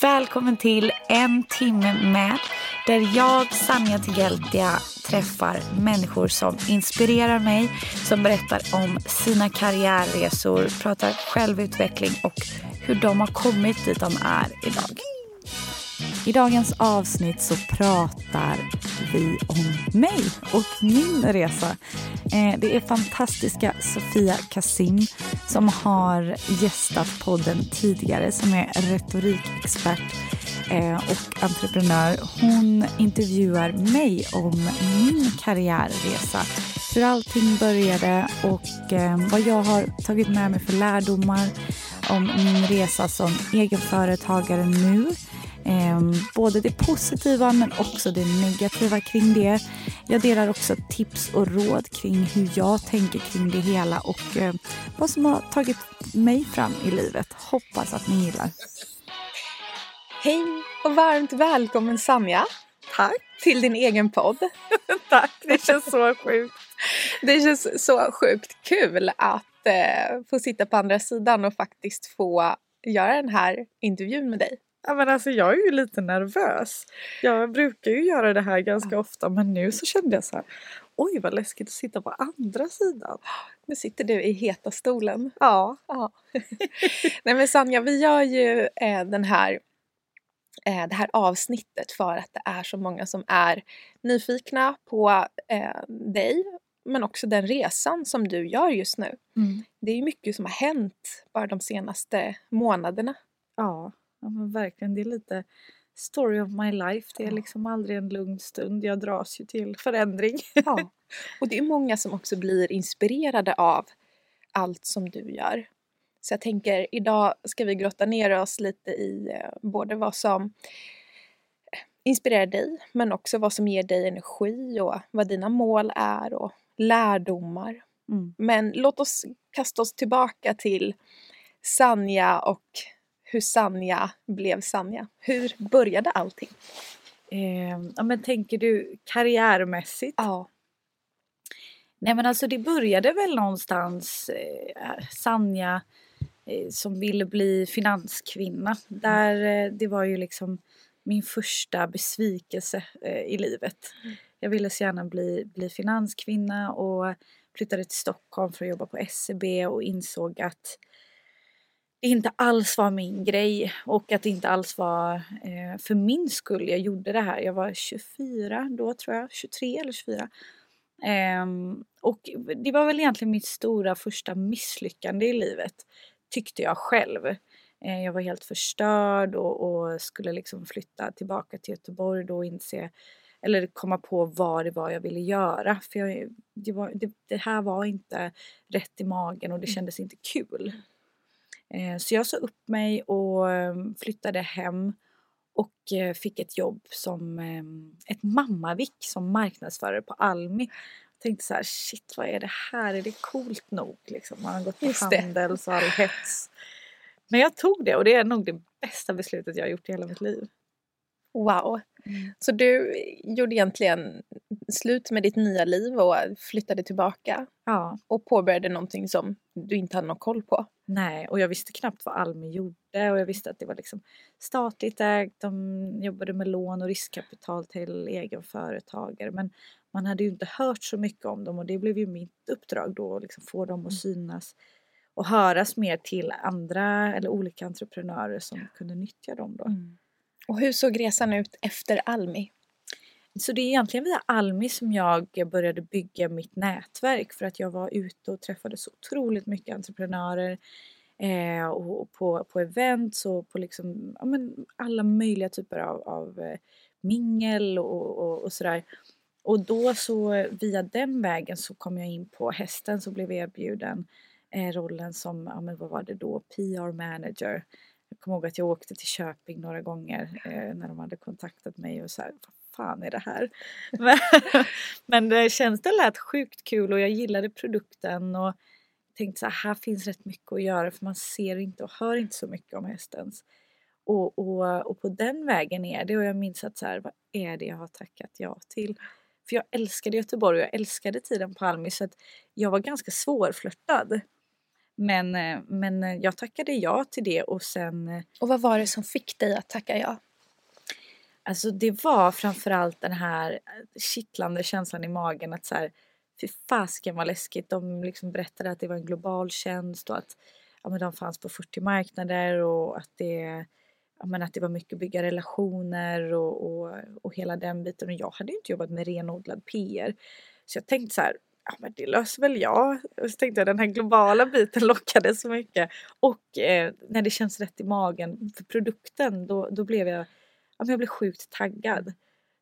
Välkommen till En timme med där jag, Sanja Tigeltia, träffar människor som inspirerar mig, som berättar om sina karriärresor, pratar självutveckling och hur de har kommit dit de är idag. I dagens avsnitt så pratar vi om mig och min resa. Eh, det är fantastiska Sofia Kasim som har gästat podden tidigare som är retorikexpert eh, och entreprenör. Hon intervjuar mig om min karriärresa. Hur allting började och eh, vad jag har tagit med mig för lärdomar om min resa som egenföretagare nu Eh, både det positiva men också det negativa kring det. Jag delar också tips och råd kring hur jag tänker kring det hela och eh, vad som har tagit mig fram i livet. Hoppas att ni gillar. Hej och varmt välkommen Sanja. Tack. Till din egen podd. Tack, det känns så sjukt. Det känns så sjukt kul att eh, få sitta på andra sidan och faktiskt få göra den här intervjun med dig. Ja, men alltså, jag är ju lite nervös. Jag brukar ju göra det här ganska ofta men nu så kände jag så här Oj vad läskigt att sitta på andra sidan. Nu sitter du i heta stolen. Ja. ja. Nej men Sanja, vi gör ju eh, den här, eh, det här avsnittet för att det är så många som är nyfikna på eh, dig men också den resan som du gör just nu. Mm. Det är ju mycket som har hänt bara de senaste månaderna. Ja. Ja men verkligen, det är lite story of my life. Det är liksom aldrig en lugn stund. Jag dras ju till förändring. Ja. Och det är många som också blir inspirerade av allt som du gör. Så jag tänker idag ska vi grotta ner oss lite i eh, både vad som eh, inspirerar dig men också vad som ger dig energi och vad dina mål är och lärdomar. Mm. Men låt oss kasta oss tillbaka till Sanja och hur Sanja blev Sanja. Hur började allting? Eh, ja, men tänker du karriärmässigt? Ja. Nej men alltså det började väl någonstans eh, Sanja eh, som ville bli finanskvinna. Mm. Där eh, det var ju liksom min första besvikelse eh, i livet. Mm. Jag ville så gärna bli, bli finanskvinna och flyttade till Stockholm för att jobba på SEB och insåg att det inte alls var min grej och att det inte alls var eh, för min skull jag gjorde det här. Jag var 24 då tror jag, 23 eller 24. Eh, och det var väl egentligen mitt stora första misslyckande i livet, tyckte jag själv. Eh, jag var helt förstörd och, och, skulle liksom flytta tillbaka till Göteborg då och inse eller komma på vad det var jag ville göra. För jag, det, var, det, det här var inte rätt i magen och det kändes inte kul. Eh, så jag sa upp mig och ehm, flyttade hem och eh, fick ett jobb som ett mammavik som marknadsförare på Almi. Jag tänkte så här, shit vad är det här? Är det coolt nog? Liksom. Man har gått på. Handels och all hets. Men jag tog det och det är nog det bästa beslutet jag har gjort i hela mitt liv. Wow. Mm. Så du gjorde egentligen slut med ditt nya liv och flyttade tillbaka Ja, och påbörjade någonting som du inte hade någon koll på. nej och jag visste knappt vad Almi gjorde och jag visste att det var liksom statligt ägt, de jobbade med lån och riskkapital till egenföretagare men man hade ju inte hört så mycket om dem och det blev ju mitt uppdrag då att liksom få dem att synas och höras mer till andra eller olika entreprenörer som kunde nyttja dem då. Och hur såg resan ut efter Almi? Så det är egentligen via Almi som jag började bygga mitt nätverk för att jag var ute och träffade så otroligt mycket entreprenörer eh, och på, på events och på liksom, ja, men alla möjliga typer av, av eh, mingel och, och, och sådär. och då så via den vägen så kom jag in på hästen så blev jag erbjuden eh, rollen som, ja men vad var det då, PR manager. Jag kommer ihåg att jag åkte till Köping några gånger eh, när de hade kontaktat mig och så här, vad fan är det här? men, men eh, det känns, det lät sjukt kul och jag gillade produkten och tänkte så här, här finns rätt mycket att göra för man ser inte och hör inte så mycket om hästens. Och, och, och på den vägen är det och jag minns att så här, vad är det jag har tackat ja till? För jag älskade Göteborg och jag älskade tiden på Almi så att jag var ganska svårflörtad. Men, eh, men jag tackade ja till det och sen... Eh, och vad var det som fick dig att tacka ja? Alltså det var framförallt den här eh, kittlande känslan i magen att så här, fy fasiken vad läskigt. De liksom berättade att det var en global tjänst och att ja, men de fanns på 40 marknader och att det, ja, men att det var mycket att bygga relationer och, och, och hela den biten. Och jag hade ju inte jobbat med renodlad PR. Så jag tänkte så här, ja men det löser väl jag. Och så tänkte jag den här globala biten lockade så mycket. Och eh, när det känns rätt i magen för produkten då, då blev jag, jag blev sjukt taggad.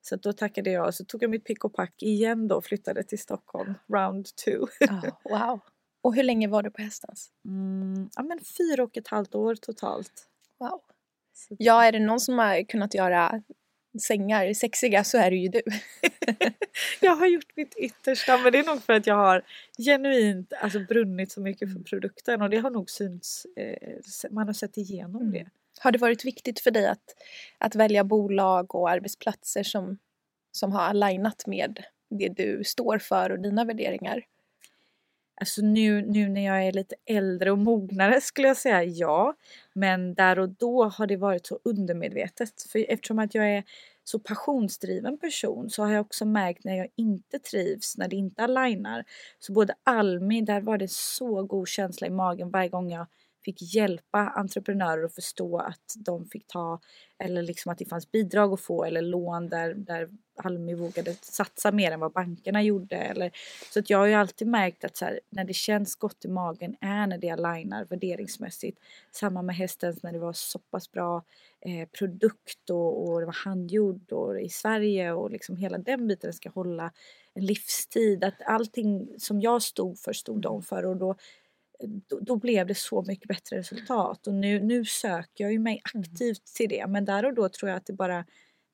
Så då tackade jag och så tog jag mitt pick och pack igen då och flyttade till Stockholm, round two. Ja, wow. Och hur länge var du på Hästens? Mm, ja men fyra och ett halvt år totalt. Wow. Så Ja, är det någon som har kunnat göra sängar sexiga så är det ju du. jag har gjort mitt yttersta men det är nog för att jag har genuint alltså, brunnit så mycket för produkten och det har nog synts, eh, man har sett igenom Mm. det. Har det varit viktigt för dig att, att välja bolag och arbetsplatser som, som har alignat med det du står för och dina värderingar? Alltså nu, nu när jag är lite äldre och mognare skulle jag säga ja. Men där och då har det varit så undermedvetet. För eftersom att jag är så passionsdriven person så har jag också märkt när jag inte trivs, när det inte alignar. Så både Almi, där var det så god känsla i magen varje gång jag fick hjälpa entreprenörer att förstå att de fick ta eller liksom att det fanns bidrag att få eller lån där, där Almi vågade satsa mer än vad bankerna gjorde. Eller, så att jag har ju alltid märkt att så här, när det känns gott i magen är när det alignar värderingsmässigt. Samma med hästens när det var så pass bra eh, produkt och, och det var handgjord och i Sverige och liksom hela den biten ska hålla en livstid. Att allting som jag stod för stod de för och då då, då blev det så mycket bättre resultat och nu, nu söker jag ju mig aktivt till det men där och då tror jag att det bara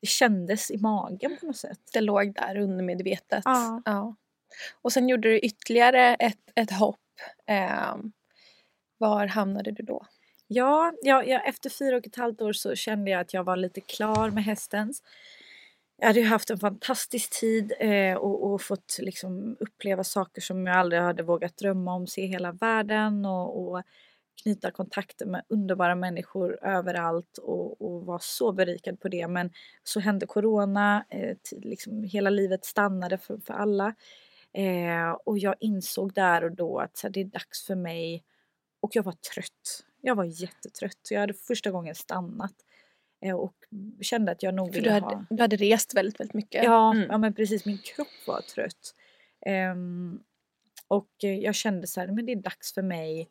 det kändes i magen på något sätt. Det låg där undermedvetet. Ja. Ja. Och sen gjorde du ytterligare ett, ett hopp. Ehm, var hamnade du då? Ja, ja, ja, efter fyra och ett halvt år så kände jag att jag var lite klar med hästens. Jag hade haft en fantastisk tid eh, och, och fått liksom uppleva saker som jag aldrig hade vågat drömma om, se hela världen och, och knyta kontakter med underbara människor överallt och, och var så berikad på det. Men så hände corona, eh, liksom hela livet stannade för, för alla. Eh, och jag insåg där och då att så här, det är dags för mig och jag var trött. Jag var jättetrött. Jag hade första gången stannat. Eh, och kände att jag nog För ville du ha... hade, du hade rest väldigt, väldigt mycket. Ja, Mm. ja men precis. Min kropp var trött. Ehm, och jag kände så här, men det är dags för mig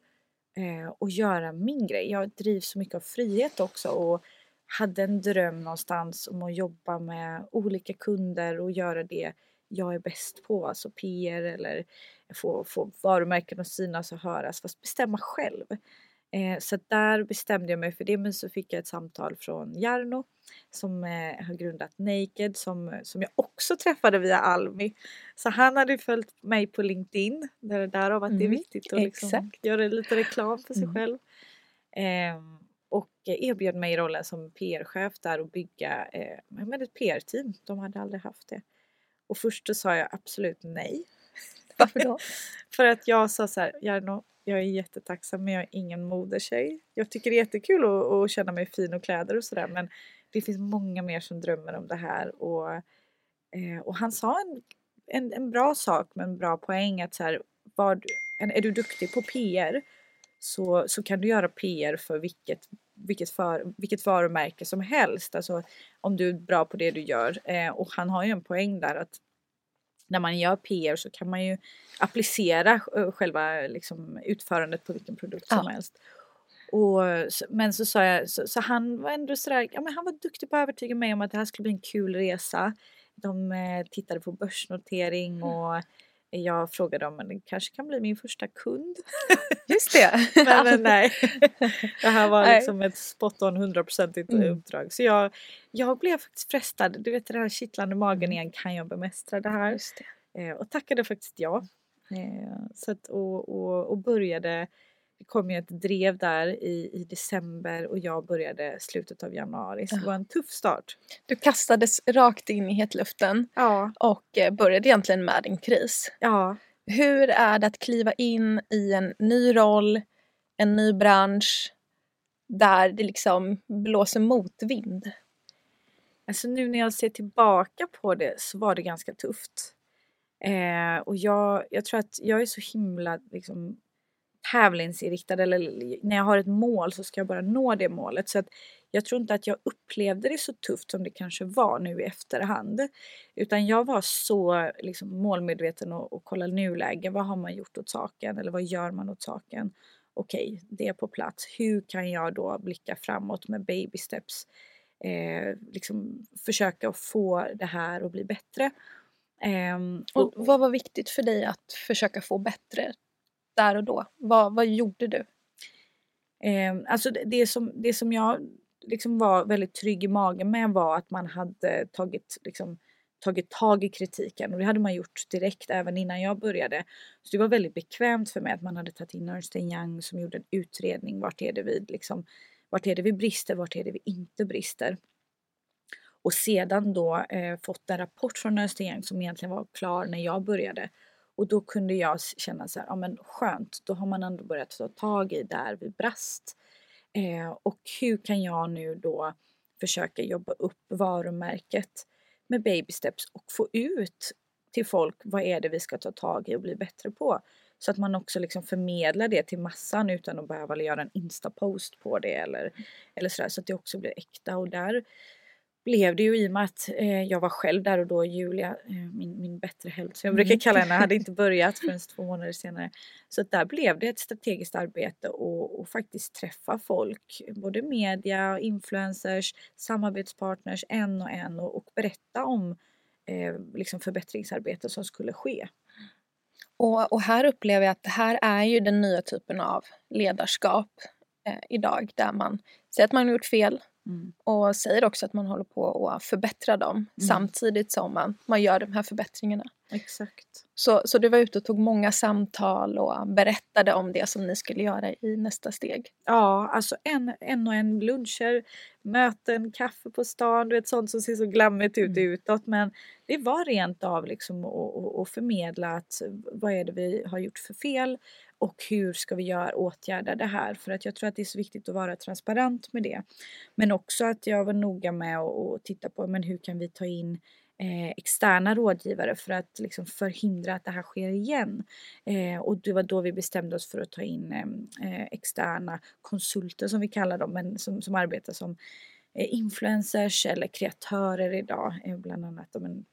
eh, att göra min grej. Jag drivs så mycket av frihet också och hade en dröm någonstans om att jobba med olika kunder och göra det jag är bäst på, alltså PR eller få, få varumärken att synas och höras, fast bestämma själv. Eh, så där bestämde jag mig för det men så fick jag ett samtal från Jarno som eh, har grundat Naked som, som jag också träffade via Almi. Så han hade följt mig på LinkedIn, där, därav att det är Mm, viktigt att liksom göra lite reklam för sig Mm. själv. Ehm, och eh, erbjöd mig rollen som PR-chef där och bygga eh, men ett PR-team. De hade aldrig haft det. Och först då sa jag absolut nej. Varför då? För att jag sa så här, Jarno, jag är jättetacksam men jag är ingen modetjej. Jag tycker det är jättekul att, att känna mig fin och kläder och sådär men det finns många mer som drömmer om det här. Och, eh, och han sa en, en, en bra sak med en bra poäng att så här, var, du- är du duktig på PR så, så kan du göra PR för vilket, vilket, för, vilket varumärke som helst. Alltså om du är bra på det du gör. Eh, och han har ju en poäng där att när man gör PR så kan man ju applicera eh, själva liksom, utförandet på vilken produkt som Ja. helst. Och, men så sa jag, så, så han var ändå sådär, ja men han var duktig på att övertyga mig om att det här skulle bli en kul resa. de eh, tittade på börsnotering och jag frågade om det kanske kan bli min första kund. Just det. men, men nej. Det här var Nej. liksom ett spot on 100% Mm. uppdrag. Så jag, jag blev faktiskt frestad. Du vet den här kittlande magen igen. Kan jag bemästra det här? Det. Eh, och tackade faktiskt ja. Eh, så att, och, och, och började, kom ju ett drev där i, i december och jag började slutet av januari. Så det Ja. var en tuff start. Du kastades rakt in i hetluften Ja, och eh, började egentligen med din kris. ja. Hur är det att kliva in i en ny roll, en ny bransch där det liksom blåser motvind? Alltså nu när jag ser tillbaka på det så var det ganska tufft. Eh, och jag, jag tror att jag är så himla liksom, tävlingsinriktad eller när jag har ett mål så ska jag bara nå det målet. Så att jag tror inte att jag upplevde det så tufft som det kanske var nu i efterhand. Utan jag var så liksom, målmedveten och, och kollade nuläge. Vad har man gjort åt saken? Eller vad gör man åt saken? Okej, det är på plats. Hur kan jag då blicka framåt med baby steps? Eh, liksom försöka få det här att bli bättre. Ehm, Och vad var viktigt för dig att försöka få bättre där och då? Vad, vad gjorde du? Eh, alltså det, det, som, det som jag liksom var väldigt trygg i magen med var att man hade tagit, liksom, tagit tag i kritiken och det hade man gjort direkt även innan jag började. Så det var väldigt bekvämt för mig att man hade tagit in Ernst Young som gjorde en utredning. Vart är det vi, liksom, vart är det vi brister, vart är det vi inte brister? Och sedan då eh, fått en rapport från Ernst Young som egentligen var klar när jag började. Och då kunde jag känna så här, ja men skönt, då har man ändå börjat ta tag i där vi brast. Eh, och hur kan jag nu då försöka jobba upp varumärket med baby steps och få ut till folk vad är det vi ska ta tag i och bli bättre på. Så att man också liksom förmedlar det till massan utan att behöva göra en instapost på det eller, eller sådär så att det också blir äkta och där blev det ju i och med att eh, jag var själv där och då Julia, eh, min, min bättre hälft som jag brukar kalla henne, hade inte börjat förrän två månader senare. Så att där blev det ett strategiskt arbete och, och faktiskt träffa folk, både media, influencers, samarbetspartners en och en och, och berätta om eh, liksom förbättringsarbete som skulle ske. Och, och här upplever jag att det här är ju den nya typen av ledarskap eh, idag där man säger att man har gjort fel Mm. och säger också att man håller på att förbättra dem samtidigt som man, man gör de här förbättringarna. Exakt. Så, så du var ute och tog många samtal och berättade om det som ni skulle göra i nästa steg. Ja, alltså en, en och en luncher, möten, kaffe på stan, du vet sånt som ser så glammigt ut utåt. Men det var rent av liksom att förmedla att vad är det vi har gjort för fel och hur ska vi göra, åtgärda det här? För att jag tror att det är så viktigt att vara transparent med det. Men också att jag var noga med att titta på men hur kan vi ta in eh, externa rådgivare för att liksom förhindra att det här sker igen. Eh, och det var då vi bestämde oss för att ta in eh, eh externa konsulter som vi kallar dem, men som, som arbetar som eh, influencers eller kreatörer idag. Eh, bland annat men,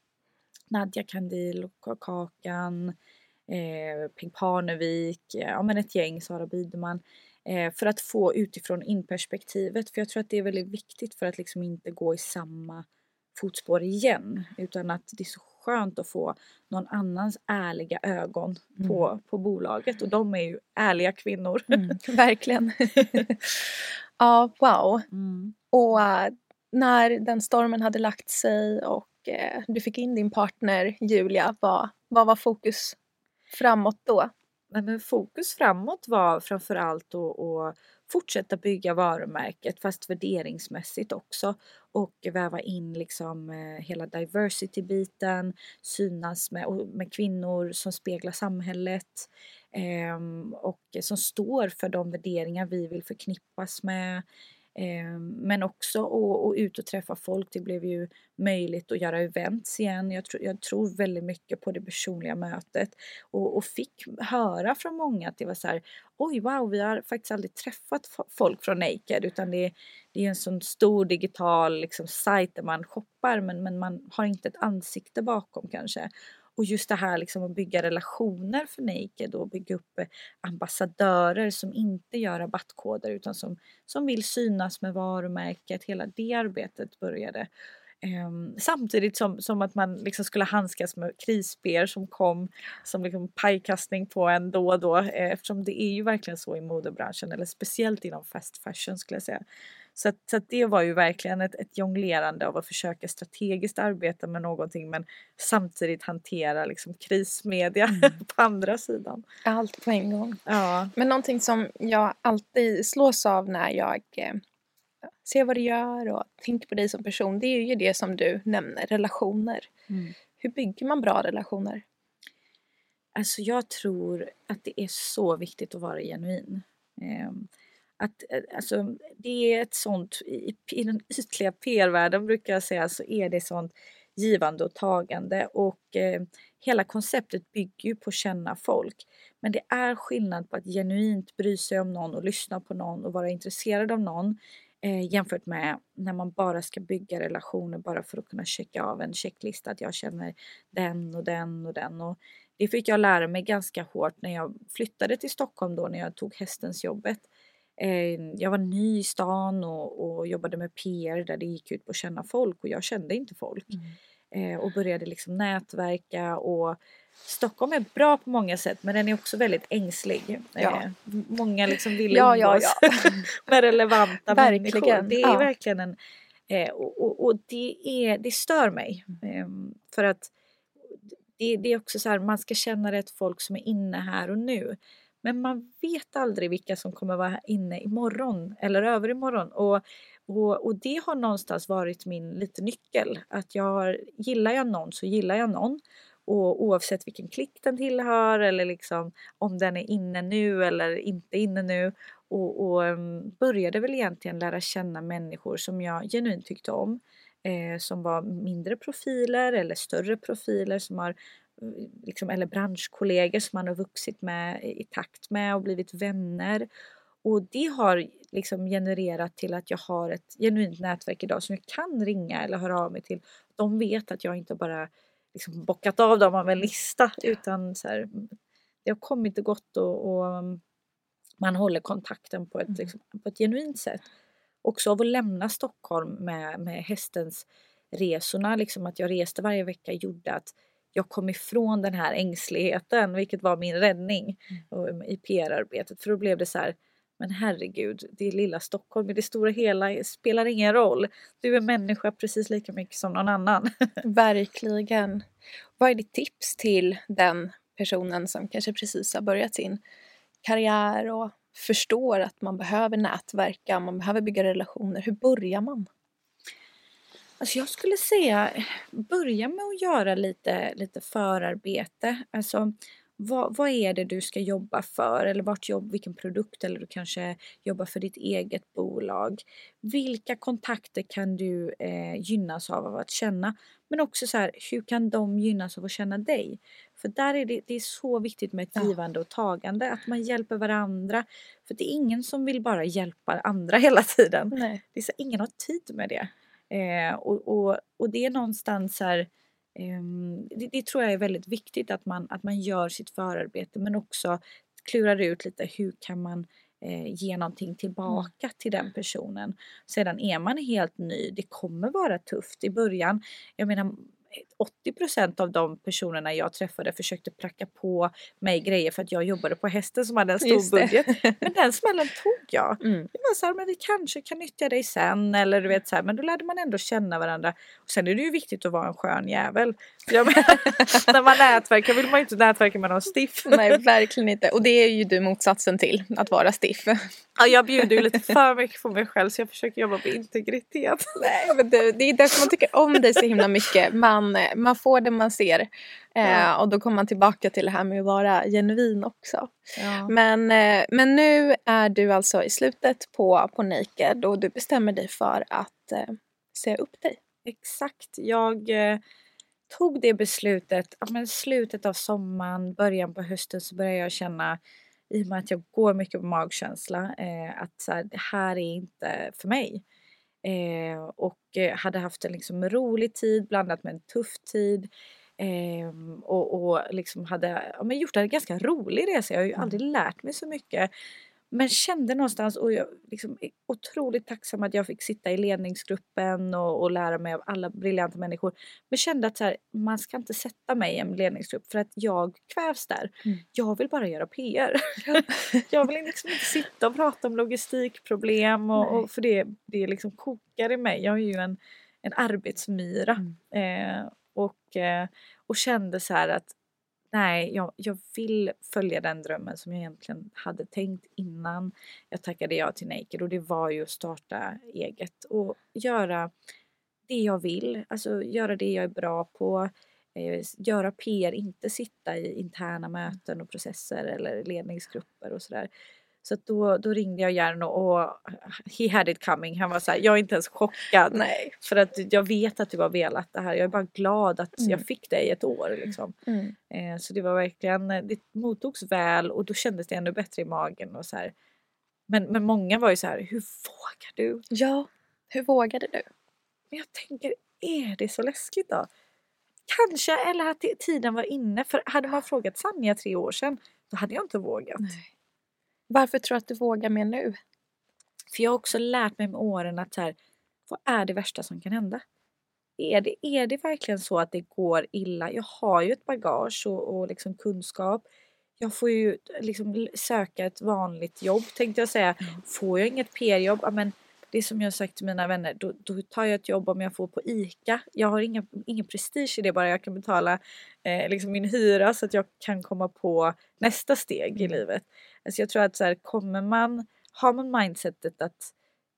Nadja Kandil, och Kakan, eh, Peg Parnevik, eh, ja men ett gäng, Sara Bidman. Eh, för att få utifrån in-perspektivet. För jag tror att det är väldigt viktigt för att liksom inte gå i samma fotspår igen. Utan att det är så skönt att få någon annans ärliga ögon på, på bolaget. Och de är ju ärliga kvinnor. Verkligen. ja, wow. Mm. Och äh, när den stormen hade lagt sig och eh, du fick in din partner Julia, vad, vad var fokus framåt då? Nej, men fokus framåt var framförallt att, att fortsätta bygga varumärket fast värderingsmässigt också och väva in liksom eh, hela diversity-biten, synas med, med kvinnor som speglar samhället eh, och som står för de värderingar vi vill förknippas med. Ehm, men också att ut och träffa folk. Det blev ju möjligt att göra events igen. Jag, tror- jag tror väldigt mycket på det personliga mötet och, och fick höra från många att det var så här oj wow vi har faktiskt aldrig träffat folk från Naked utan det, det är en sån stor digital liksom, sajt där man shoppar men, men man har inte ett ansikte bakom kanske. Och just det här liksom att bygga relationer för Naked och bygga upp eh, ambassadörer som inte gör rabattkoder utan som, som vill synas med varumärket. Hela det arbetet började. Um, samtidigt som, som att man liksom skulle handskas med krisber som kom som liksom pajkastning på en då och då eh, eftersom det är ju verkligen så i modebranschen eller speciellt inom fast fashion skulle jag säga. Så, att, så att det var ju verkligen ett, ett jonglerande av att försöka strategiskt arbeta med någonting men samtidigt hantera liksom krismedia mm. på andra sidan. Allt på en gång. Ja. Men någonting som jag alltid slås av när jag eh, ser vad du gör och tänker på dig som person, det är ju det som du nämner, relationer. Mm. Hur bygger man bra relationer? Alltså jag tror att det är så viktigt att vara genuin. Eh, att, eh, alltså, det är ett sånt, i, i den ytliga PR-världen brukar jag säga, så är det sånt givande och tagande och eh, hela konceptet bygger ju på att känna folk. Men det är skillnad på att genuint bry sig om någon och lyssna på någon och vara intresserad av någon eh, jämfört med när man bara ska bygga relationer bara för att kunna checka av en checklista att jag känner den och den och den. Och det fick jag lära mig ganska hårt när jag flyttade till Stockholm då när jag tog hästens jobbet. Eh, jag var ny i stan och, och, jobbade med PR där det gick ut på att känna folk och jag kände inte folk. Mm. Eh, och började liksom nätverka och Stockholm är bra på många sätt men den är också väldigt ängslig. Ja. Eh, många liksom vill ja, umgås ja, ja. med relevanta verkligen. människor. Det är verkligen en eh, och, och, och, det, är, det stör mig. Eh, för att det, det, är också så här, man ska känna rätt folk som är inne här och nu. Men man vet aldrig vilka som kommer vara inne imorgon eller överimorgon. Och, och, och det har någonstans varit min lite nyckel. Att jag har, gillar jag någon så gillar jag någon. Och oavsett vilken klick den tillhör eller liksom om den är inne nu eller inte inne nu. Och, och um, började väl egentligen lära känna människor som jag genuint tyckte om. Eh, som var mindre profiler eller större profiler som har liksom, eller branschkollegor som man har vuxit med i takt med och blivit vänner. Och det har liksom genererat till att jag har ett genuint nätverk idag som jag kan ringa eller höra av mig till. De vet att jag inte bara liksom bockat av dem av en lista utan så här, det har kommit och gått och, och um, man håller kontakten på ett, mm. liksom, på ett genuint sätt. Också av att lämna Stockholm med, med hästens resorna, liksom att jag reste varje vecka gjorde att jag kom ifrån den här ängsligheten vilket var min räddning mm. i PR-arbetet. För då blev det så här, men herregud, det är lilla Stockholm i det stora hela spelar ingen roll. Du är människa precis lika mycket som någon annan. Verkligen. Vad är ditt tips till den personen som kanske precis har börjat sin karriär och förstår att man behöver nätverka, man behöver bygga relationer. Hur börjar man? Alltså jag skulle säga börja med att göra lite, lite förarbete. Alltså vad, vad, är det du ska jobba för eller vart jobb, vilken produkt eller du kanske jobbar för ditt eget bolag. Vilka kontakter kan du eh, gynnas av, att känna? Men också så här, hur kan de gynnas av att känna dig? För där är det, det är så viktigt med ett givande och tagande, att man hjälper varandra. För det är ingen som vill bara hjälpa andra hela tiden. Nej. Det är så, ingen har tid med det. Eh, och, och, och det är någonstans här Ehm, det, det, tror jag är väldigt viktigt att man, att man gör sitt förarbete men också klurar ut lite hur kan man eh, ge någonting mm. tillbaka mm. till den personen. Sedan är man helt ny, det kommer vara tufft i början. Jag menar 80% av de personerna jag träffade försökte pracka på mig grejer för att jag jobbade på hästen som hade en stor budget. Men den smällen tog jag. Mm. Det var så här, men vi kanske kan nyttja dig sen eller du vet så här, men då lärde man ändå känna varandra. Och sen är det ju viktigt att vara en skön jävel. Jag menar, när man nätverkar vill man ju inte nätverka med någon stiff. Nej, verkligen inte. Och det är ju du motsatsen till, att vara stiff. Ja, jag bjuder ju lite för mycket på mig själv så jag försöker jobba på integritet. Nej, men det, det är därför man tycker om dig så himla mycket. Man, man får det man ser. Eh, och då kommer man tillbaka till det här med att vara genuin också. Ja. Men, eh, men nu är du alltså i slutet på, på Naked och du bestämmer dig för att eh, säga upp dig. Exakt. Jag eh, tog det beslutet, ja, men slutet av sommaren, början på hösten så började jag känna i och med att jag går mycket på magkänsla eh, att så här, det här är inte för mig. Eh, och eh, hade haft en liksom rolig tid blandat med en tuff tid. Eh, och, och liksom hade ja, men gjort en ganska rolig resa. Jag har ju mm. aldrig lärt mig så mycket. Men kände någonstans och jag liksom är otroligt tacksam att jag fick sitta i ledningsgruppen och, och lära mig av alla briljanta människor. Men kände att så här, man ska inte sätta mig i en ledningsgrupp för att jag kvävs där. Mm. Jag vill bara göra PR. jag vill liksom inte sitta och prata om logistikproblem och, och för det, det liksom kokar i mig. Jag är ju en, en arbetsmyra. Mm. Eh, och, eh, och kände så här att nej, jag, jag vill följa den drömmen som jag egentligen hade tänkt innan jag tackade ja till Naked och det var ju att starta eget och göra det jag vill, alltså göra det jag är bra på, eh, göra PR, inte sitta i interna möten och processer eller ledningsgrupper och sådär. Så då, då ringde jag Jarno och he had it coming. Han var så här, jag är inte ens chockad. Nej. För att jag vet att du har velat det här. Jag är bara glad att mm. jag fick dig ett år. Liksom. Mm. Eh, så det var verkligen, det mottogs väl och då kändes det ännu bättre i magen. Och så här. Men, men många var ju så här, hur vågar du? Ja, hur vågade du? Men jag tänker, är det så läskigt då? Kanske, eller att tiden var inne. För hade man frågat Sanja tre år sedan, då hade jag inte vågat. Nej. Varför tror du att du vågar mer nu? För jag har också lärt mig med åren att så här, vad är det värsta som kan hända? Är det, är det verkligen så att det går illa? Jag har ju ett bagage och, och liksom kunskap. Jag får ju liksom söka ett vanligt jobb tänkte jag säga. Mm. Får jag inget PR-jobb, men det är som jag sagt till mina vänner, då, då, tar jag ett jobb om jag får på ICA. Jag har inga, ingen prestige i det bara jag kan betala eh, liksom min hyra så att jag kan komma på nästa steg i mm. livet. Alltså jag tror att så här, kommer man, har man mindsetet att,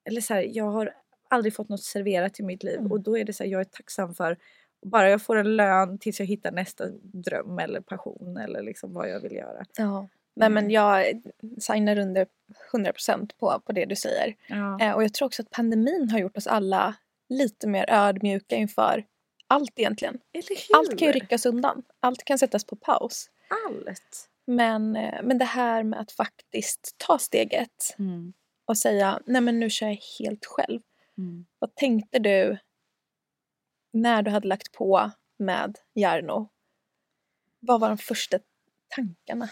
eller så här, jag har aldrig fått något serverat i mitt liv mm. och då är det så här, jag är tacksam för bara jag får en lön tills jag hittar nästa dröm eller passion eller liksom vad jag vill göra. Ja. Nej men mm. jag signar under 100% på, på det du säger. Ja. Eh, och jag tror också att pandemin har gjort oss alla lite mer ödmjuka inför allt egentligen. Allt kan ju ryckas undan. Allt kan sättas på paus. Allt. Men, eh, men det här med att faktiskt ta steget mm. och säga nej men nu kör jag helt själv. Mm. Vad tänkte du när du hade lagt på med Jarno? Vad var de första tankarna?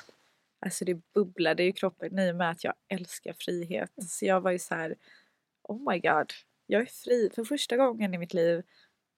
Alltså det bubblade i kroppen i och med att jag älskar frihet. Mm. Så jag var ju så här, oh my god, jag är fri. För första gången i mitt liv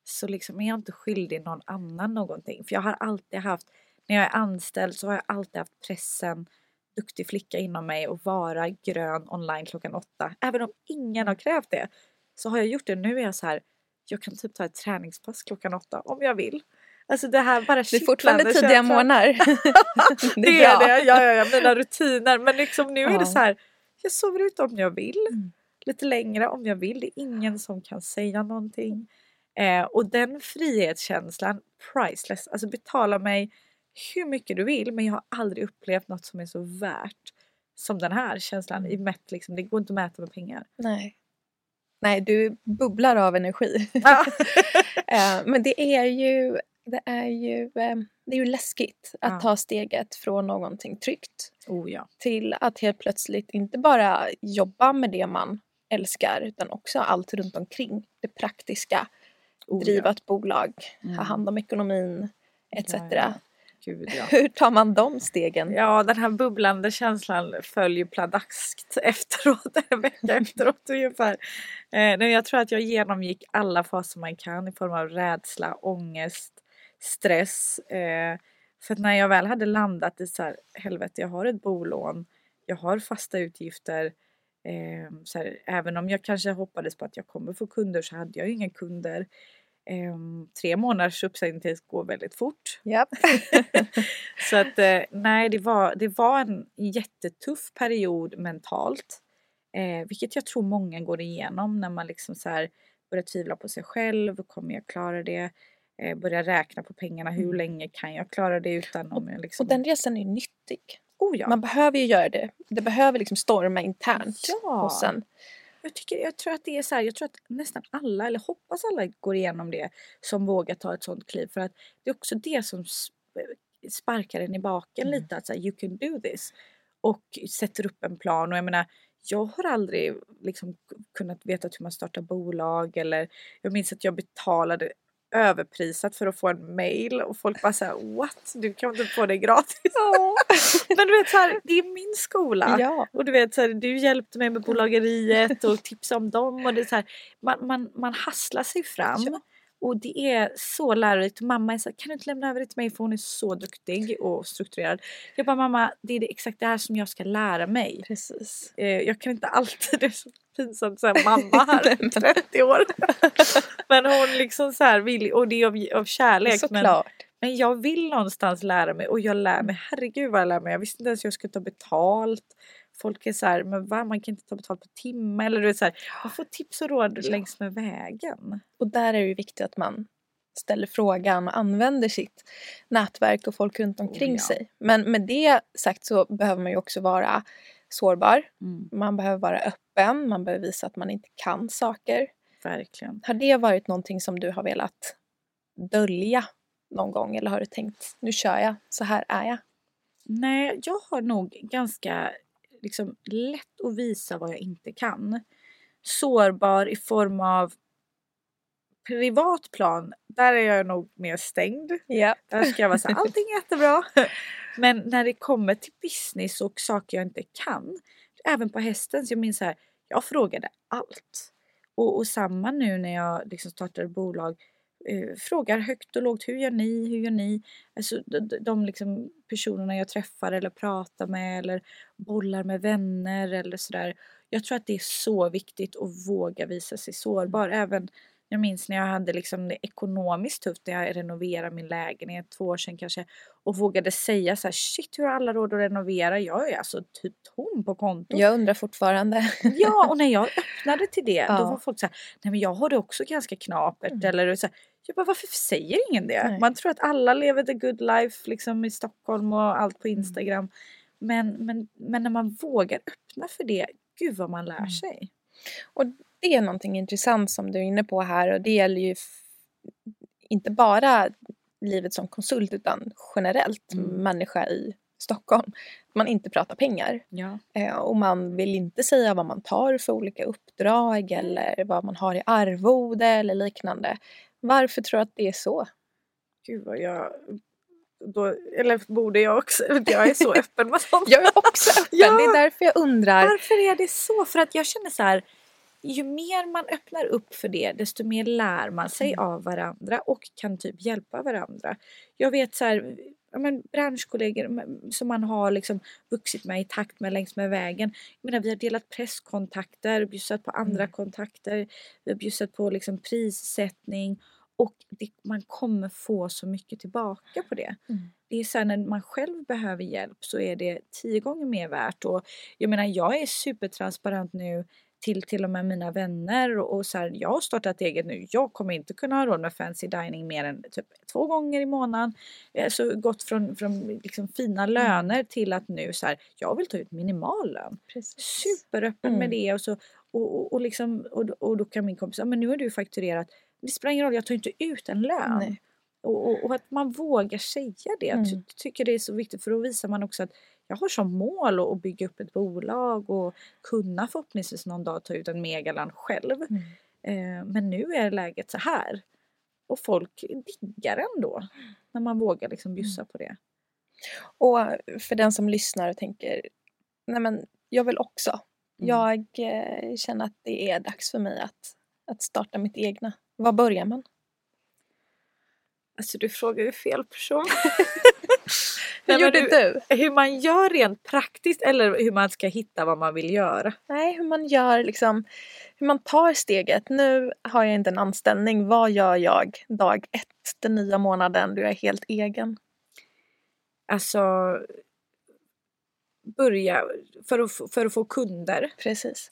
så liksom är jag inte skyldig någon annan någonting. För jag har alltid haft, när jag är anställd så har jag alltid haft pressen, duktig flicka inom mig och vara grön online klockan åtta. Även om ingen har krävt det så har jag gjort det. Nu är jag så här, jag kan typ ta ett träningspass klockan åtta om jag vill. Alltså det här bara Det är fortfarande tidiga morgnar. det, är det, ja, ja, ja, mina rutiner. Men liksom nu ja. är det så här, jag sover ute om jag vill. Mm. Lite längre om jag vill. Det är ingen som kan säga någonting. Eh, och den frihetskänslan, priceless. Alltså betala mig hur mycket du vill men jag har aldrig upplevt något som är så värt som den här känslan. I mätt, liksom, det går inte att mäta med pengar. Nej. Nej, du bubblar av energi. eh, men det är ju det är ju, eh, det är ju läskigt att ja. ta steget från någonting tryggt oh, ja. till att helt plötsligt inte bara jobba med det man älskar utan också allt runt omkring. Det praktiska, oh, driva ja. ett bolag, mm. ha hand om ekonomin etc. Gud, ja. Hur tar man de stegen? Ja, den här bubblande känslan följer pladaskt efteråt, en vecka efteråt ungefär. Eh, jag tror att jag genomgick alla faser man kan i form av rädsla, ångest, stress. Eh, för att när jag väl hade landat i så här, helvete jag har ett bolån, jag har fasta utgifter. Eh, så här, även om jag kanske hoppades på att jag kommer få kunder så hade jag inga kunder. Eh, tre månaders uppsägningstid går väldigt fort. Yep. så att eh, nej det var, det var en jättetuff period mentalt. Eh, vilket jag tror många går igenom när man liksom så här börjar tvivla på sig själv. Kommer jag klara det? Eh, börja räkna på pengarna. Hur mm. länge kan jag klara det utan om jag liksom... Och den resan är nyttig. Oh, ja. Man behöver ju göra det. Det behöver liksom storma internt ja. hos en. Jag, tycker, jag tror att det är så här, jag tror att nästan alla, eller hoppas alla går igenom det som vågar ta ett sånt kliv. För att det är också det som sparkar en i baken mm. lite. Att så you can do this. Och sätter upp en plan. Och jag menar, jag har aldrig liksom kunnat veta hur man startar bolag eller jag minns att jag betalade överprisat för att få en mail och folk bara såhär what? Du kan inte få det gratis. Ja. Men du vet så här, det är min skola. Ja. Och du vet så här, du hjälpte mig med bolageriet och tipsade om dem och det är så här, man, man, man hasslar sig fram. Ja. Och det är så lärorikt. Mamma är så här, kan du inte lämna över det till mig för hon är så duktig och strukturerad. Jag bara mamma, det är det, exakt det här som jag ska lära mig. Precis. Eh, jag kan inte alltid, det är så pinsamt att säga mamma här, 30 år. men hon liksom så här vill, och det är av, av kärlek. Men, Såklart. men jag vill någonstans lära mig och jag lär mig, herregud vad jag lär mig. Jag visste inte ens hur jag skulle ta betalt. Folk är så här, men va, man kan inte ta betalt på timme. Eller du vet så här, man får tips och råd Ja. längs med vägen. Och där är det ju viktigt att man ställer frågan och använder sitt nätverk och folk runt omkring Oh, ja. sig. Men med det sagt så behöver man ju också vara sårbar. Man behöver vara öppen, man behöver visa att man inte kan saker. Verkligen. Har det varit någonting som du har velat dölja någon gång eller har du tänkt nu kör jag, så här är jag? Nej, jag har nog ganska liksom, lätt att visa vad jag inte kan. Sårbar i form av privat plan, där är jag nog mer stängd. Ja. Där ska jag vara så här, allting är jättebra. Men när det kommer till business och saker jag inte kan, även på hästen, så jag minns så här, jag frågade allt. Och, och samma nu när jag liksom startade bolag, eh, frågar högt och lågt, hur gör ni, hur gör ni? Alltså de, de, liksom personerna jag träffar eller pratar med eller bollar med vänner eller sådär. Jag tror att det är så viktigt att våga visa sig sårbar. Även jag minns när jag hade liksom det ekonomiskt tufft när jag renoverade min lägenhet två år sedan kanske och vågade säga så här shit hur har alla råd att renovera? Jag är alltså typ tom på kontot. Jag undrar fortfarande. Ja och när jag öppnade till det Ja. då var folk så här, nej men jag har det också ganska knapert Mm. eller så här, jag bara varför säger ingen det? Nej. Man tror att alla lever the good life liksom i Stockholm och allt Mm. på Instagram. Men, men, men när man vågar öppna för det, gud vad man lär Mm. sig. Och det är någonting intressant som du är inne på här och det gäller ju inte bara livet som konsult utan generellt Mm. människa i Stockholm. Man inte pratar pengar Ja. eh, och man vill inte säga vad man tar för olika uppdrag eller vad man har i arvode eller liknande. Varför tror du att det är så? Gud vad jag... Då, eller borde jag också? Jag är så öppen med sånt. Jag är också öppen, Ja. det är därför jag undrar. Varför är det så? För att jag känner så här, ju mer man öppnar upp för det, desto mer lär man sig Mm. av varandra och kan typ hjälpa varandra. Jag vet så här, ja, men branschkollegor som man har liksom vuxit med i takt med längs med vägen. Jag menar, vi har delat presskontakter, bjussat på andra Mm. kontakter, vi har bjussat på liksom prissättning och det, man kommer få så mycket tillbaka på det Mm. det är så här, när man själv behöver hjälp så är det tio gånger mer värt. Och jag menar jag är supertransparent nu till till och med mina vänner och, och så här, jag har startat eget nu. Jag kommer inte kunna ha råd med fancy dining mer än typ två gånger i månaden. Alltså gått från, från liksom fina löner till att nu så här, jag vill ta ut minimal lön. Superöppen med Mm. det och så och, och, och, liksom, och, och då kan min kompis säga men nu har du fakturerat. Det spelar ingen roll, jag tar inte ut en lön. Nej. Och, och, och att man vågar säga det. Jag Mm. tycker det är så viktigt för då visar man också att jag har som mål att, bygga upp ett bolag och kunna förhoppningsvis någon dag ta ut en megalön själv. Mm. Eh, men nu är läget så här. Och folk diggar ändå när man vågar liksom bjussa Mm. på det. Och för den som lyssnar och tänker, nej men jag vill också. Mm. Jag eh, känner att det är dags för mig att, att starta mitt egna. Var börjar man? Alltså du frågar ju fel person. Hur gjorde du- du? Hur man gör rent praktiskt eller hur man ska hitta vad man vill göra. Nej, hur man gör liksom, hur man tar steget. Nu har jag inte en anställning. Vad gör jag dag ett, den nya månaden då jag är helt egen? Alltså börja för att, för att få kunder. Precis.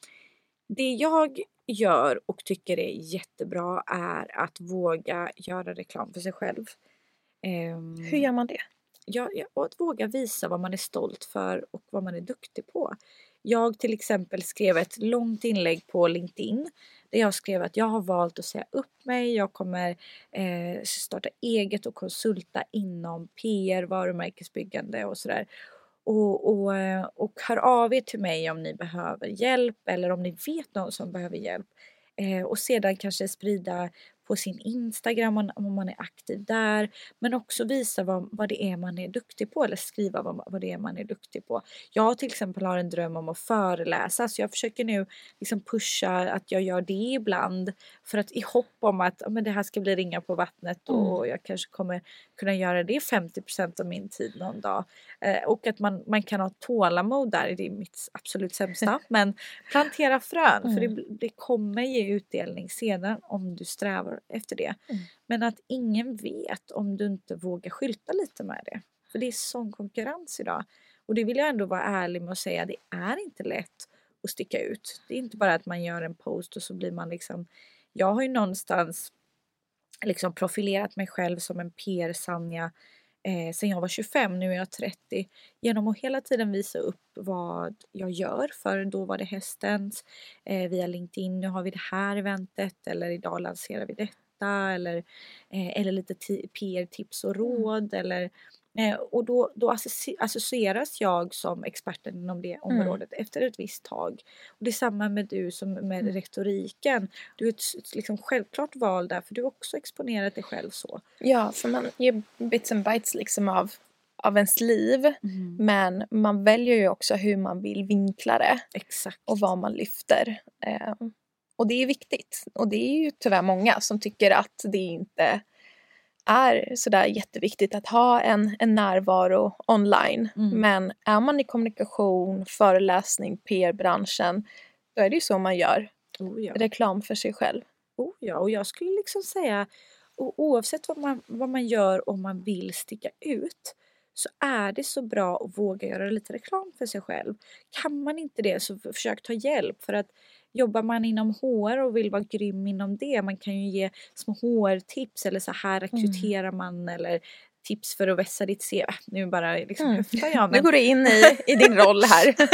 Det jag gör och tycker är jättebra är att våga göra reklam för sig själv. Ehm, Hur gör man det? Ja, och att våga visa vad man är stolt för och vad man är duktig på. Jag till exempel skrev ett långt inlägg på LinkedIn där jag skrev att jag har valt att säga upp mig. Jag kommer eh, starta eget och konsulta inom PR, varumärkesbyggande och sådär. Och, och, eh, och hör av er till mig om ni behöver hjälp eller om ni vet någon som behöver hjälp. Eh, och sedan kanske sprida på sin Instagram om man är aktiv där. Men också visa vad, vad det är man är duktig på eller skriva vad, vad det är man är duktig på. Jag till exempel har en dröm om att föreläsa så jag försöker nu liksom pusha att jag gör det ibland för att i hopp om att men det här ska bli ringa på vattnet mm. och jag kanske kommer kunna göra det 50% av min tid någon dag. Eh, och att man, man kan ha tålamod där, det är mitt absolut sämsta. men plantera frön mm. för det, mm. det kommer ge utdelning sedan om du strävar efter det. Mm. Men att ingen vet om du inte vågar skylta lite med det. För det är sån konkurrens idag. Och det vill jag ändå vara ärlig med att säga, det är inte lätt att sticka ut. Det är inte bara att man gör en post och så blir man liksom Jag har ju någonstans liksom profilerat mig själv som en PR-Sanja eh, sen jag var 25, nu är jag 30, genom att hela tiden visa upp vad jag gör. För då var det hästens, eh, via LinkedIn, nu har vi det här eventet eller idag lanserar vi detta eller, eh, eller lite PR-tips och mm. råd eller Eh, och då, då associeras jag som experten inom det mm. området mm. efter ett visst tag. Och det är samma med du som med mm. retoriken. Du är ett liksom självklart val där för du har också exponerat dig själv så. Ja, för man ger bits and bites liksom av, av ens liv. Mm. Men man väljer ju också hur man vill vinkla det. Exakt. Och vad man lyfter. Eh, och det är viktigt. Och det är ju tyvärr många som tycker att det inte är sådär jätteviktigt att ha en, en närvaro online. Mm. Men är man i kommunikation, föreläsning, PR-branschen, då är det ju så man gör oh ja. reklam för sig själv. Oh ja, och jag skulle liksom säga oavsett vad man, vad man gör om man vill sticka ut så är det så bra att våga göra lite reklam för sig själv. Kan man inte det så försök ta hjälp för att Jobbar man inom HR och vill vara grym inom det, man kan ju ge små HR-tips eller så här mm. rekryterar mm. man eller tips för att vässa ditt CV. Nu bara liksom mm. höftar jag. Men... Nu går du in i, i din roll här. ja.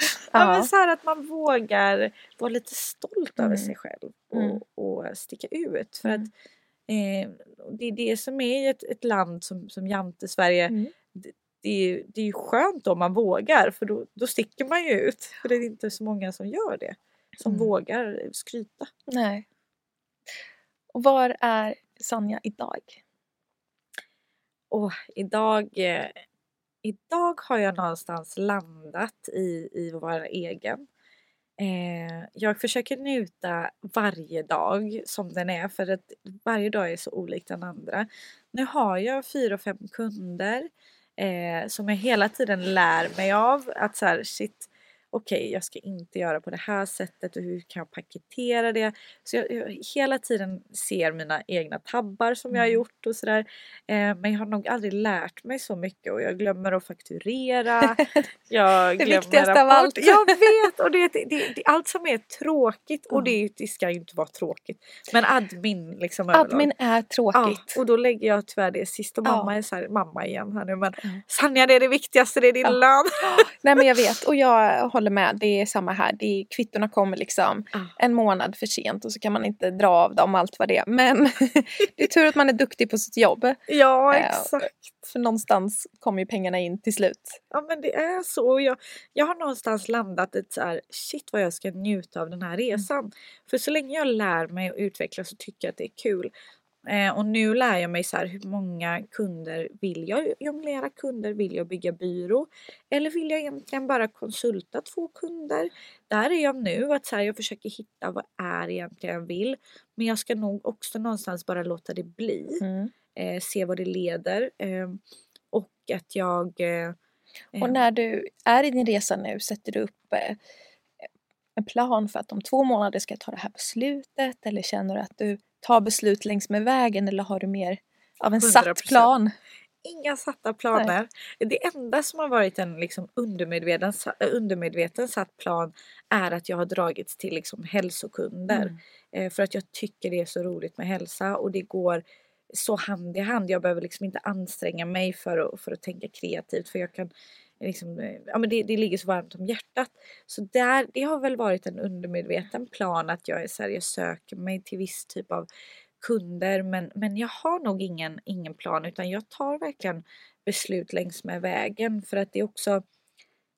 ja. men så här att man vågar vara lite stolt mm. över sig själv och, mm. och sticka ut. För att mm. eh, det är det som är ett, ett land som, som Jante, Sverige. Mm. Det, det, är, det är ju skönt om man vågar för då, då sticker man ju ut. För det är inte så många som gör det som mm. vågar skryta. Nej. Och var är Sanja idag? Och idag, eh, idag har jag någonstans landat i, i vara egen. Eh, jag försöker njuta varje dag som den är för att varje dag är så olik den andra. Nu har jag fyra, fem kunder eh, som jag hela tiden lär mig av att så här, shit, okej, okay, jag ska inte göra på det här sättet och hur kan jag paketera det? Så jag, jag hela tiden ser mina egna tabbar som jag har mm. gjort och sådär. Eh, men jag har nog aldrig lärt mig så mycket och jag glömmer att fakturera. Jag det viktigaste av allt. Jag vet! Och det, det, det, allt som är tråkigt och det, det ska ju inte vara tråkigt. Men admin liksom Admin överlag. är tråkigt. Ja, och då lägger jag tyvärr det sist och mamma ja. är så här, mamma igen här nu men. Sanja det är det viktigaste, det är din ja. lön. Nej men jag vet och jag håller med. Det är samma här. Det är, kvittorna kommer liksom ah. en månad för sent och så kan man inte dra av dem allt vad det är. Men det är tur att man är duktig på sitt jobb. Ja eh, exakt. För någonstans kommer ju pengarna in till slut. Ja men det är så. Jag, jag har någonstans landat i så här, shit vad jag ska njuta av den här mm. resan. Mm. För så länge jag lär mig och utvecklas så tycker jag att det är kul. Eh, och nu lär jag mig så här, hur många kunder vill jag jonglera kunder? Vill jag bygga byrå? Eller vill jag egentligen bara konsulta två kunder? Där är jag nu, att så här, jag försöker hitta vad är egentligen jag vill. Men jag ska nog också någonstans bara låta det bli. Mm. Eh, se vad det leder. Eh, och att jag... Eh, och när du är i din resa nu, sätter du upp eh, en plan för att om två månader ska jag ta det här beslutet? Eller känner du att du ta beslut längs med vägen eller har du mer av en 100%. satt plan? Inga satta planer. Nej. Det enda som har varit en liksom undermedveten, undermedveten satt plan är att jag har dragits till liksom hälsokunder. Mm. Eh, för att jag tycker det är så roligt med hälsa och det går så hand i hand. Jag behöver liksom inte anstränga mig för att, för att tänka kreativt för jag kan liksom, eh, ja, men det, det ligger så varmt om hjärtat. Så där, det har väl varit en undermedveten plan att jag är så här, jag söker mig till viss typ av kunder men, men jag har nog ingen, ingen plan utan jag tar verkligen beslut längs med vägen för att det är också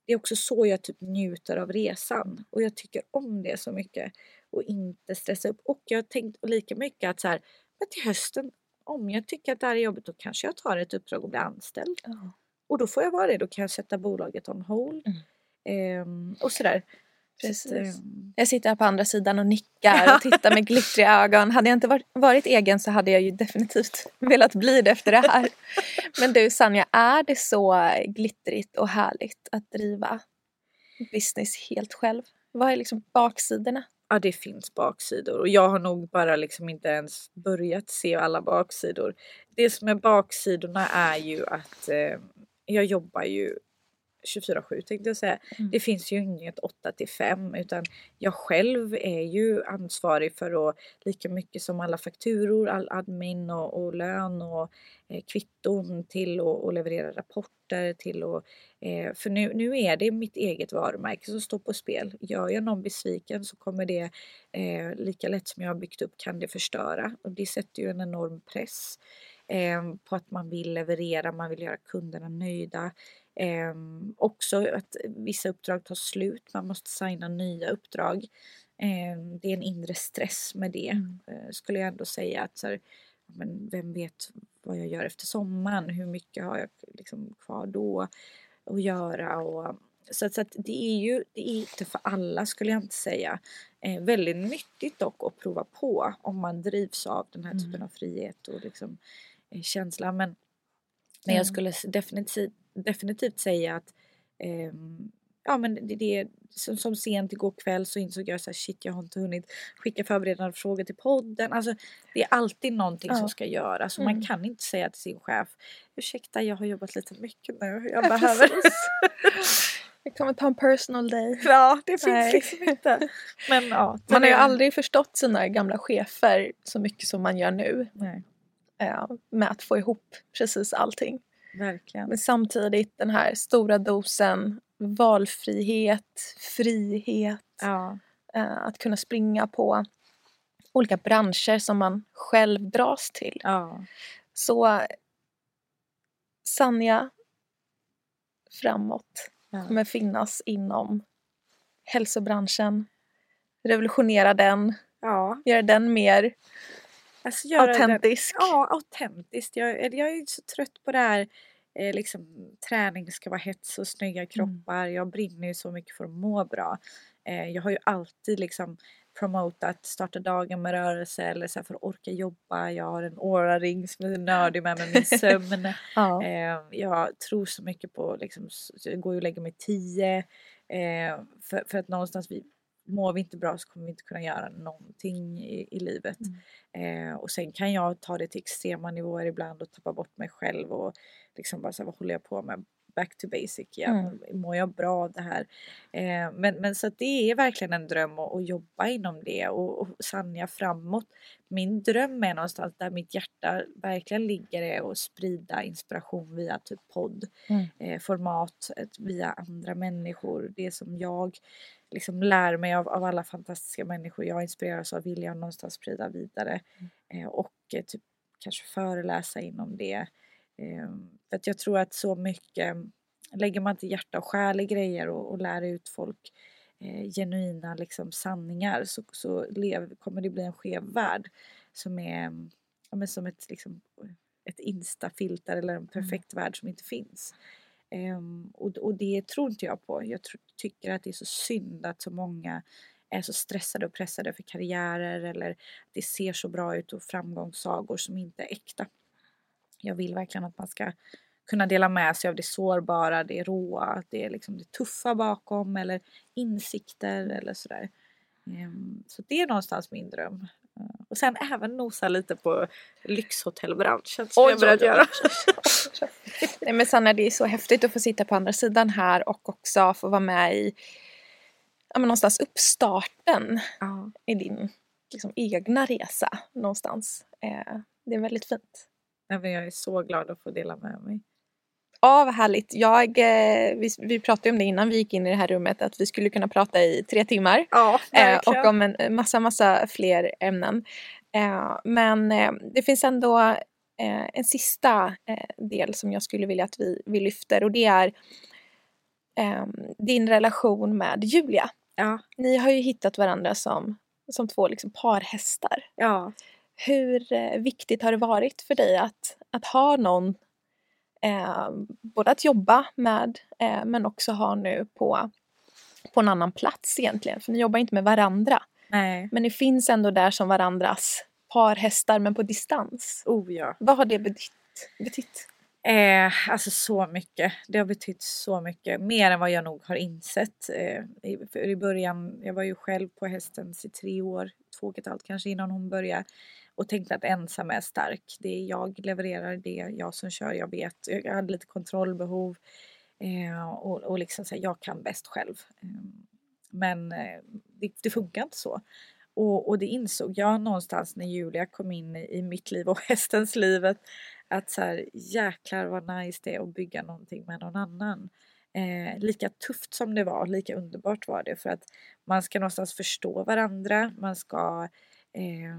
det är också så jag typ njuter av resan och jag tycker om det så mycket och inte stressa upp. Och jag har tänkt lika mycket att så här, men till hösten om jag tycker att det här är jobbigt då kanske jag tar ett uppdrag och blir anställd. Ja. Och då får jag vara det, då kan jag sätta bolaget on hold. Mm. Ehm, och sådär. Precis. Ehm, Jag sitter här på andra sidan och nickar och tittar med glittriga ögon. Hade jag inte varit, varit egen så hade jag ju definitivt velat bli det efter det här. Men du Sanja, är det så glittrigt och härligt att driva business helt själv? Vad är liksom baksidorna? ja det finns baksidor och jag har nog bara liksom inte ens börjat se alla baksidor. Det som är baksidorna är ju att eh, jag jobbar ju 24-7 tänkte jag säga. Mm. Det finns ju inget 8 till 5 utan jag själv är ju ansvarig för att lika mycket som alla fakturor, all admin och, och lön och eh, kvitton till att och leverera rapporter till och eh, för nu, nu är det mitt eget varumärke som står på spel. Gör jag någon besviken så kommer det eh, lika lätt som jag har byggt upp kan det förstöra och det sätter ju en enorm press eh, på att man vill leverera, man vill göra kunderna nöjda. Eh, också att vissa uppdrag tar slut, man måste signa nya uppdrag. Eh, det är en inre stress med det. Mm. Eh, skulle jag ändå säga att så här, men vem vet vad jag gör efter sommaren? Hur mycket har jag liksom kvar då att göra? Och, så, att, så att det är ju det är inte för alla skulle jag inte säga. Eh, väldigt nyttigt dock att prova på om man drivs av den här typen Mm. av frihet och liksom, känsla. Men, men jag Mm. skulle definitivt, definitivt säga att ehm, ja men det, det som, som sent igår kväll så insåg jag så här, shit jag har inte hunnit skicka förberedande frågor till podden. Alltså det är alltid någonting Ja. som ska göras och man Mm. kan inte säga till sin chef ursäkta jag har jobbat lite mycket nu, jag Ja, behöver. Jag kommer ta en personal day. ja det finns Nej. liksom inte. Men ja. Man har ju aldrig förstått sina gamla chefer så mycket som man gör nu. Nej, eh, Med att få ihop precis allting. verkligen. Men samtidigt den här stora dosen valfrihet, frihet. Ja. eh, Att kunna springa på olika branscher som man själv dras till. ja. Så Sanja framåt Ja. kommer finnas inom hälsobranschen. Revolutionera den, ja. göra den mer Alltså autentisk. Ja, autentiskt. Jag, jag är så trött på det här eh, liksom, träning ska vara hets och snygga kroppar. Jag brinner ju så mycket för att må bra. Eh, jag har ju alltid liksom promotat starta dagen med rörelse eller så för att orka jobba. Jag har en aura-ring som är nördig med, med min sömn. Ja. Eh, jag tror så mycket på, liksom, jag går ju och lägger mig tio. Eh, för, för att någonstans vi, mår vi inte bra så kommer vi inte kunna göra någonting i, i livet. Eh, och sen kan jag ta det till extrema nivåer ibland och tappa bort mig själv och liksom bara så här, vad håller jag på med? Back to basic igen. Mår jag bra av det här? Eh, men, men så det är verkligen en dröm att, att jobba inom det och, och Sanja framåt. Min dröm är någonstans där mitt hjärta verkligen ligger är att sprida inspiration via typ podd, Mm. eh, format, via andra människor. Det som jag liksom lär mig av, av alla fantastiska människor jag inspireras av vill jag någonstans sprida vidare. Eh, och eh, typ kanske föreläsa inom det. Eh, för att jag tror att så mycket, lägger man till hjärta och själ i grejer och, och lär ut folk eh, genuina liksom, sanningar så, så lev, kommer det bli en skev värld som är ja, men som ett, liksom, ett instafilter eller en perfekt värld som inte finns. Ehm, och, och det tror inte jag på. Jag tr- tycker att det är så synd att så många är så stressade och pressade för karriärer eller att det ser så bra ut och framgångssagor som inte är äkta. Jag vill verkligen att man ska kunna dela med sig av det sårbara, det råa, det är liksom det tuffa bakom eller insikter eller sådär. Ehm, Så det är någonstans min dröm. Eh, Och sen även nosa lite på lyxhotellbranschen som Oj, jag börjat göra. Nej, men Sanna, det är så häftigt att få sitta på andra sidan här och också få vara med i ja, men någonstans uppstarten Ja. i din liksom, egna resa någonstans. Eh, det är väldigt fint. Men Jag är så glad att få dela med mig. Ja, vad härligt. Jag, eh, vi, vi pratade om det innan vi gick in i det här rummet att vi skulle kunna prata i tre timmar. Ja, Eh, och om en massa, massa fler ämnen. Eh, men eh, det finns ändå eh, en sista eh, del som jag skulle vilja att vi, vi lyfter och det är eh, din relation med Julia. Ja. Ni har ju hittat varandra som, som två liksom parhästar. Ja. Hur eh, viktigt har det varit för dig att, att ha någon eh, både att jobba med eh, men också ha nu på, på en annan plats egentligen? För ni jobbar inte med varandra. Nej. Men ni finns ändå där som varandras parhästar men på distans. Oh ja. Vad har det betytt? betytt? Eh, alltså så mycket. Det har betytt så mycket. Mer än vad jag nog har insett. Eh, i, för I början, jag var ju själv på hästens i tre år, två och ett halvt kanske innan hon började. Och tänkte att ensam är stark. Det är jag levererar, det är jag som kör, jag vet. Jag hade lite kontrollbehov. Eh, och, och liksom säga jag kan bäst själv. Eh, men eh, det, det funkar inte så. Och, och det insåg jag någonstans när Julia kom in i, i mitt liv och hästens livet. Att så här, jäklar vad nice det är att bygga någonting med någon annan. Eh, lika tufft som det var, lika underbart var det för att man ska någonstans förstå varandra, man ska eh,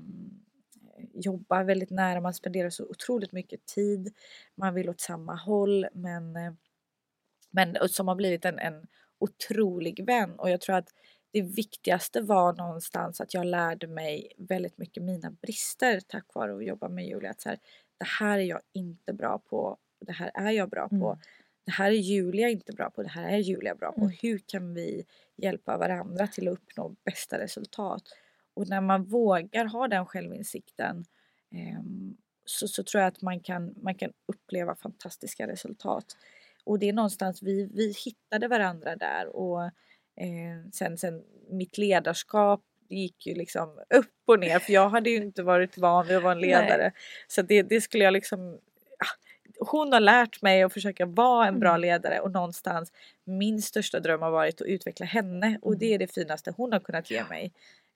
jobba väldigt nära, man spenderar så otroligt mycket tid, man vill åt samma håll men, eh, men som har blivit en, en otrolig vän och jag tror att det viktigaste var någonstans att jag lärde mig väldigt mycket mina brister tack vare att jobba med Julia. Att så här, det här är jag inte bra på det här är jag bra på. Mm. Det här är Julia inte bra på, det här är Julia bra på. Mm. Hur kan vi hjälpa varandra till att uppnå bästa resultat? Och när man vågar ha den självinsikten ehm, så, så tror jag att man kan, man kan uppleva fantastiska resultat. Och det är någonstans vi, vi hittade varandra där och eh, sen, sen mitt ledarskap det gick ju liksom upp och ner för jag hade ju inte varit van vid att vara en ledare. Så det, det skulle jag liksom ah, hon har lärt mig att försöka vara en bra Mm. ledare och någonstans min största dröm har varit att utveckla henne och det är det finaste hon har kunnat ge mig.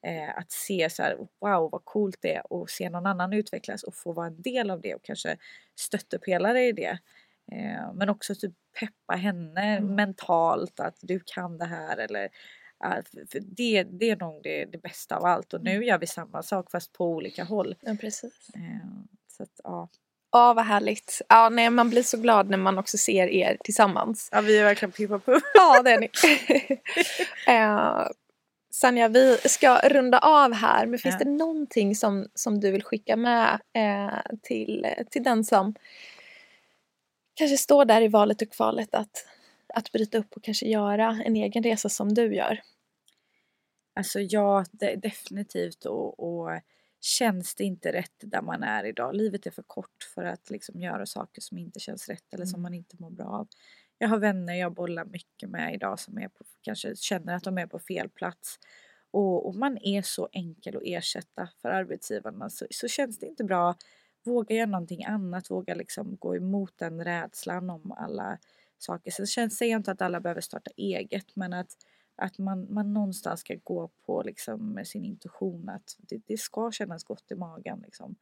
Eh, att se så här, wow vad coolt det är och se någon annan utvecklas och få vara en del av det och kanske stöttepelare i det. Eh, men också typ peppa henne Mm. mentalt att du kan det här eller det, det är nog det, det bästa av allt och nu gör vi samma sak fast på olika håll. Ja, precis. Eh, Så att, ja. Ja, vad härligt. Ja, nej, man blir så glad när man också ser er tillsammans. ja, vi är verkligen Pippa Puff. Ja, det är ni. eh, Sanja, vi ska runda av här. Men finns Ja. det någonting som, som du vill skicka med eh, till, till den som kanske står där i valet och kvalet att, att bryta upp och kanske göra en egen resa som du gör? Alltså ja, det, definitivt och, och känns det inte rätt där man är idag. Livet är för kort för att liksom göra saker som inte känns rätt eller som man inte mår bra av. Jag har vänner jag bollar mycket med idag som är på, kanske känner att de är på fel plats. Och, och man är så enkel att ersätta för arbetsgivarna så, så känns det inte bra. Våga göra någonting annat, våga liksom gå emot den rädslan om alla saker. Sen känns, säger jag inte att alla behöver starta eget men att att man, man någonstans ska gå på liksom med sin intuition att det, det ska kännas gott i magen. Liksom.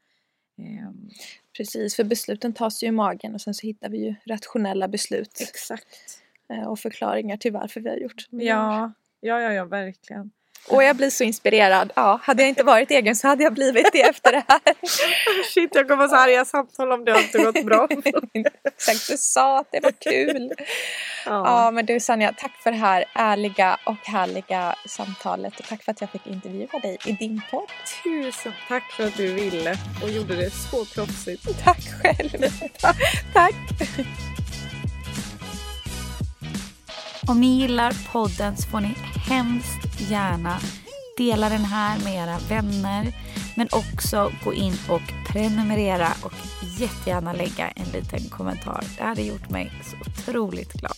Ehm, Precis, för besluten tas ju i magen och sen så hittar vi ju rationella beslut exakt. eh, och förklaringar till varför vi har gjort som vi. Ja, ja, ja, ja, verkligen. Och jag blir så inspirerad. Ja, hade jag inte varit egen så hade jag blivit det efter det här. Shit, jag kommer ha så arga samtal om det har inte gått bra. Exakt, du sa att det var kul. Ja, men du Sanja, tack för det här ärliga och härliga samtalet och tack för att jag fick intervjua dig i din podd. Tusen tack för att du ville och gjorde det så proffsigt. Tack själv. tack. Om ni gillar podden så får ni hemskt gärna dela den här med era vänner. Men också gå in och prenumerera och jättegärna lägga en liten kommentar. Det hade gjort mig så otroligt glad.